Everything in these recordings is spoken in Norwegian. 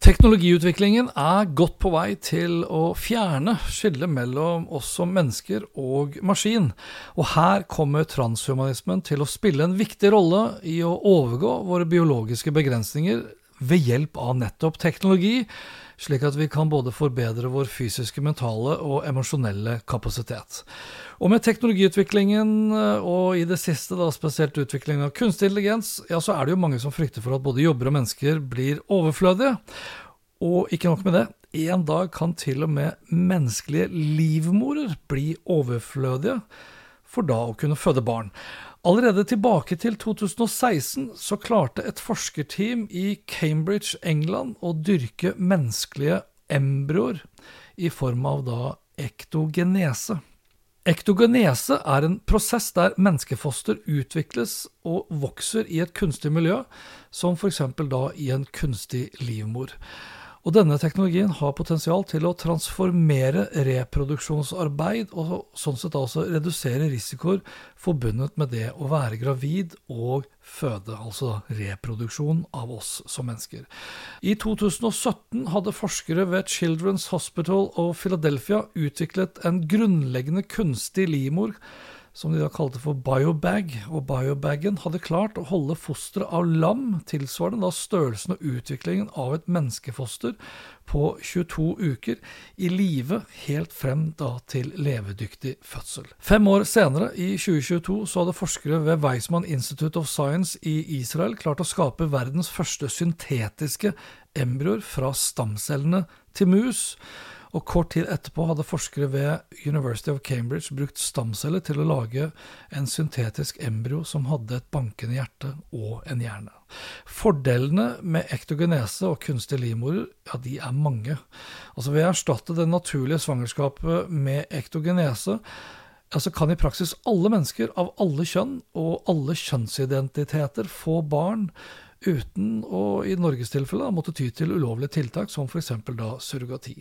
Teknologiutviklingen er godt på vei til å fjerne skillet mellom oss som mennesker og maskin, og her kommer transhumanismen til å spille en viktig rolle i å overgå våre biologiske begrensninger ved hjelp av nettopp teknologi, slik at vi kan både forbedre vår fysiske, mentale og emosjonelle kapasitet. Og med teknologiutviklingen, og i det siste da spesielt utviklingen av kunstig intelligens, ja, så er det jo mange som frykter for at både jobber og mennesker blir overflødige. Og ikke nok med det, en dag kan til og med menneskelige livmorer bli overflødige, for da å kunne føde barn. Allerede tilbake til 2016 så klarte et forskerteam i Cambridge, England, å dyrke menneskelige embryoer i form av da ektogenese. Ektogenese er en prosess der menneskefoster utvikles og vokser i et kunstig miljø, som f.eks. da i en kunstig livmor. Og denne teknologien har potensial til å transformere reproduksjonsarbeid, og sånn sett altså redusere risikoer forbundet med det å være gravid og føde, altså reproduksjon av oss som mennesker. I 2017 hadde forskere ved Children's Hospital of Philadelphia utviklet en grunnleggende kunstig livmor som de da kalte for biobag, og biobagen hadde klart å holde fosteret av lam tilsvarende da størrelsen og utviklingen av et menneskefoster på 22 uker i live helt frem da til levedyktig fødsel. Fem år senere, i 2022, så hadde forskere ved Weizmann Institute of Science i Israel klart å skape verdens første syntetiske embryoer fra stamcellene til mus og kort tid etterpå hadde forskere ved University of Cambridge brukt stamceller til å lage en syntetisk embryo som hadde et bankende hjerte og en hjerne. Fordelene med ektogenese og kunstige livmorer ja, de er mange. Altså Ved å erstatte det naturlige svangerskapet med ektogenese altså kan i praksis alle mennesker av alle kjønn og alle kjønnsidentiteter få barn uten å i Norges tilfelle måtte ty til ulovlige tiltak, som f.eks. da surrogati.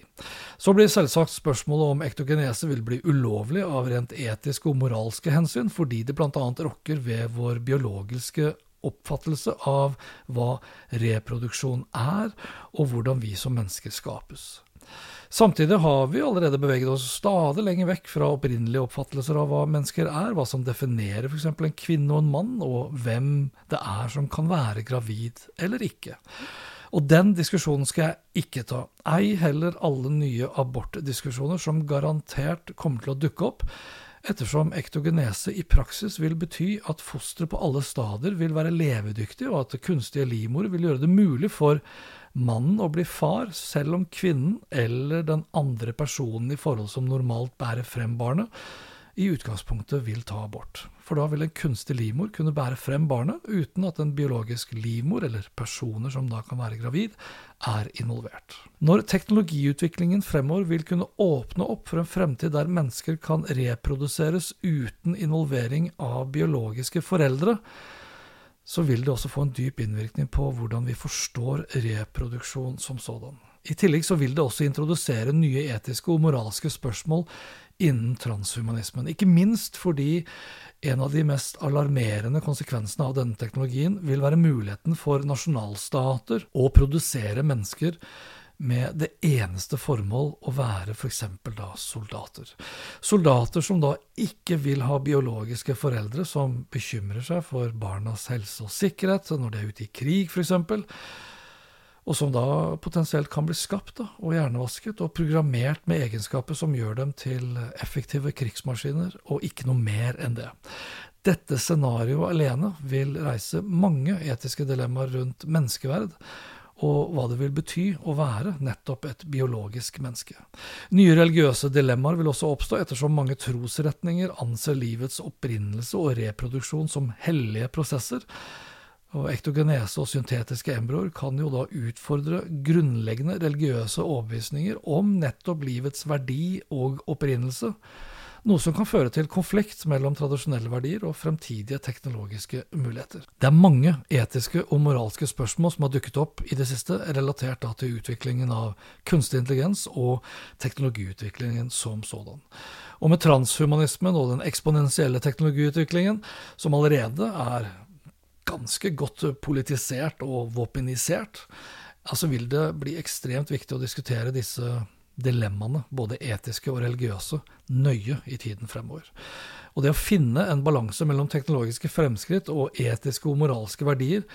Så blir selvsagt spørsmålet om ektogenese vil bli ulovlig av rent etiske og moralske hensyn, fordi det bl.a. rokker ved vår biologiske oppfattelse av hva reproduksjon er, og hvordan vi som mennesker skapes. Samtidig har vi allerede beveget oss stadig lenger vekk fra opprinnelige oppfattelser av hva mennesker er, hva som definerer f.eks. en kvinne og en mann, og hvem det er som kan være gravid eller ikke. Og den diskusjonen skal jeg ikke ta, ei heller alle nye abortdiskusjoner som garantert kommer til å dukke opp, ettersom ektogenese i praksis vil bety at fosteret på alle stader vil være levedyktig, og at kunstige livmor vil gjøre det mulig for mannen å bli far, selv om kvinnen eller den andre personen i forhold som normalt bærer frem barnet, i utgangspunktet vil ta abort. For da vil en kunstig livmor kunne bære frem barnet uten at en biologisk livmor, eller personer som da kan være gravid, er involvert. Når teknologiutviklingen fremover vil kunne åpne opp for en fremtid der mennesker kan reproduseres uten involvering av biologiske foreldre, så vil det også få en dyp innvirkning på hvordan vi forstår reproduksjon som sådan. I tillegg så vil det også introdusere nye etiske og moralske spørsmål innen transhumanismen. Ikke minst fordi en av de mest alarmerende konsekvensene av denne teknologien vil være muligheten for nasjonalstater å produsere mennesker med det eneste formål å være f.eks. da soldater. Soldater som da ikke vil ha biologiske foreldre som bekymrer seg for barnas helse og sikkerhet når de er ute i krig, f.eks. og som da potensielt kan bli skapt da, og hjernevasket og programmert med egenskaper som gjør dem til effektive krigsmaskiner, og ikke noe mer enn det. Dette scenarioet alene vil reise mange etiske dilemmaer rundt menneskeverd, og hva det vil bety å være nettopp et biologisk menneske. Nye religiøse dilemmaer vil også oppstå, ettersom mange trosretninger anser livets opprinnelse og reproduksjon som hellige prosesser, og ektogenese og syntetiske embryoer kan jo da utfordre grunnleggende religiøse overbevisninger om nettopp livets verdi og opprinnelse, noe som kan føre til konflikt mellom tradisjonelle verdier og fremtidige teknologiske muligheter. Det er mange etiske og moralske spørsmål som har dukket opp i det siste, relatert til utviklingen av kunstig intelligens og teknologiutviklingen som sådan. Og med transhumanismen og den eksponentielle teknologiutviklingen, som allerede er ganske godt politisert og våpenisert, altså vil det bli ekstremt viktig å diskutere disse dilemmaene, både etiske og religiøse, nøye i tiden fremover. Og det å finne en balanse mellom teknologiske fremskritt og etiske og moralske verdier,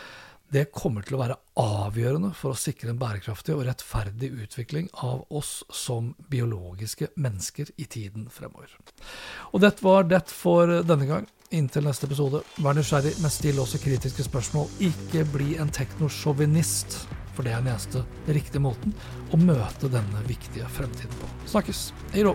det kommer til å være avgjørende for å sikre en bærekraftig og rettferdig utvikling av oss som biologiske mennesker i tiden fremover. Og dette var det for denne gang. Inntil neste episode, vær nysgjerrig, men still også kritiske spørsmål. Ikke bli en teknosjåvinist, for det er den eneste riktige måten å møte denne viktige fremtiden på. Snakkes. Hei då.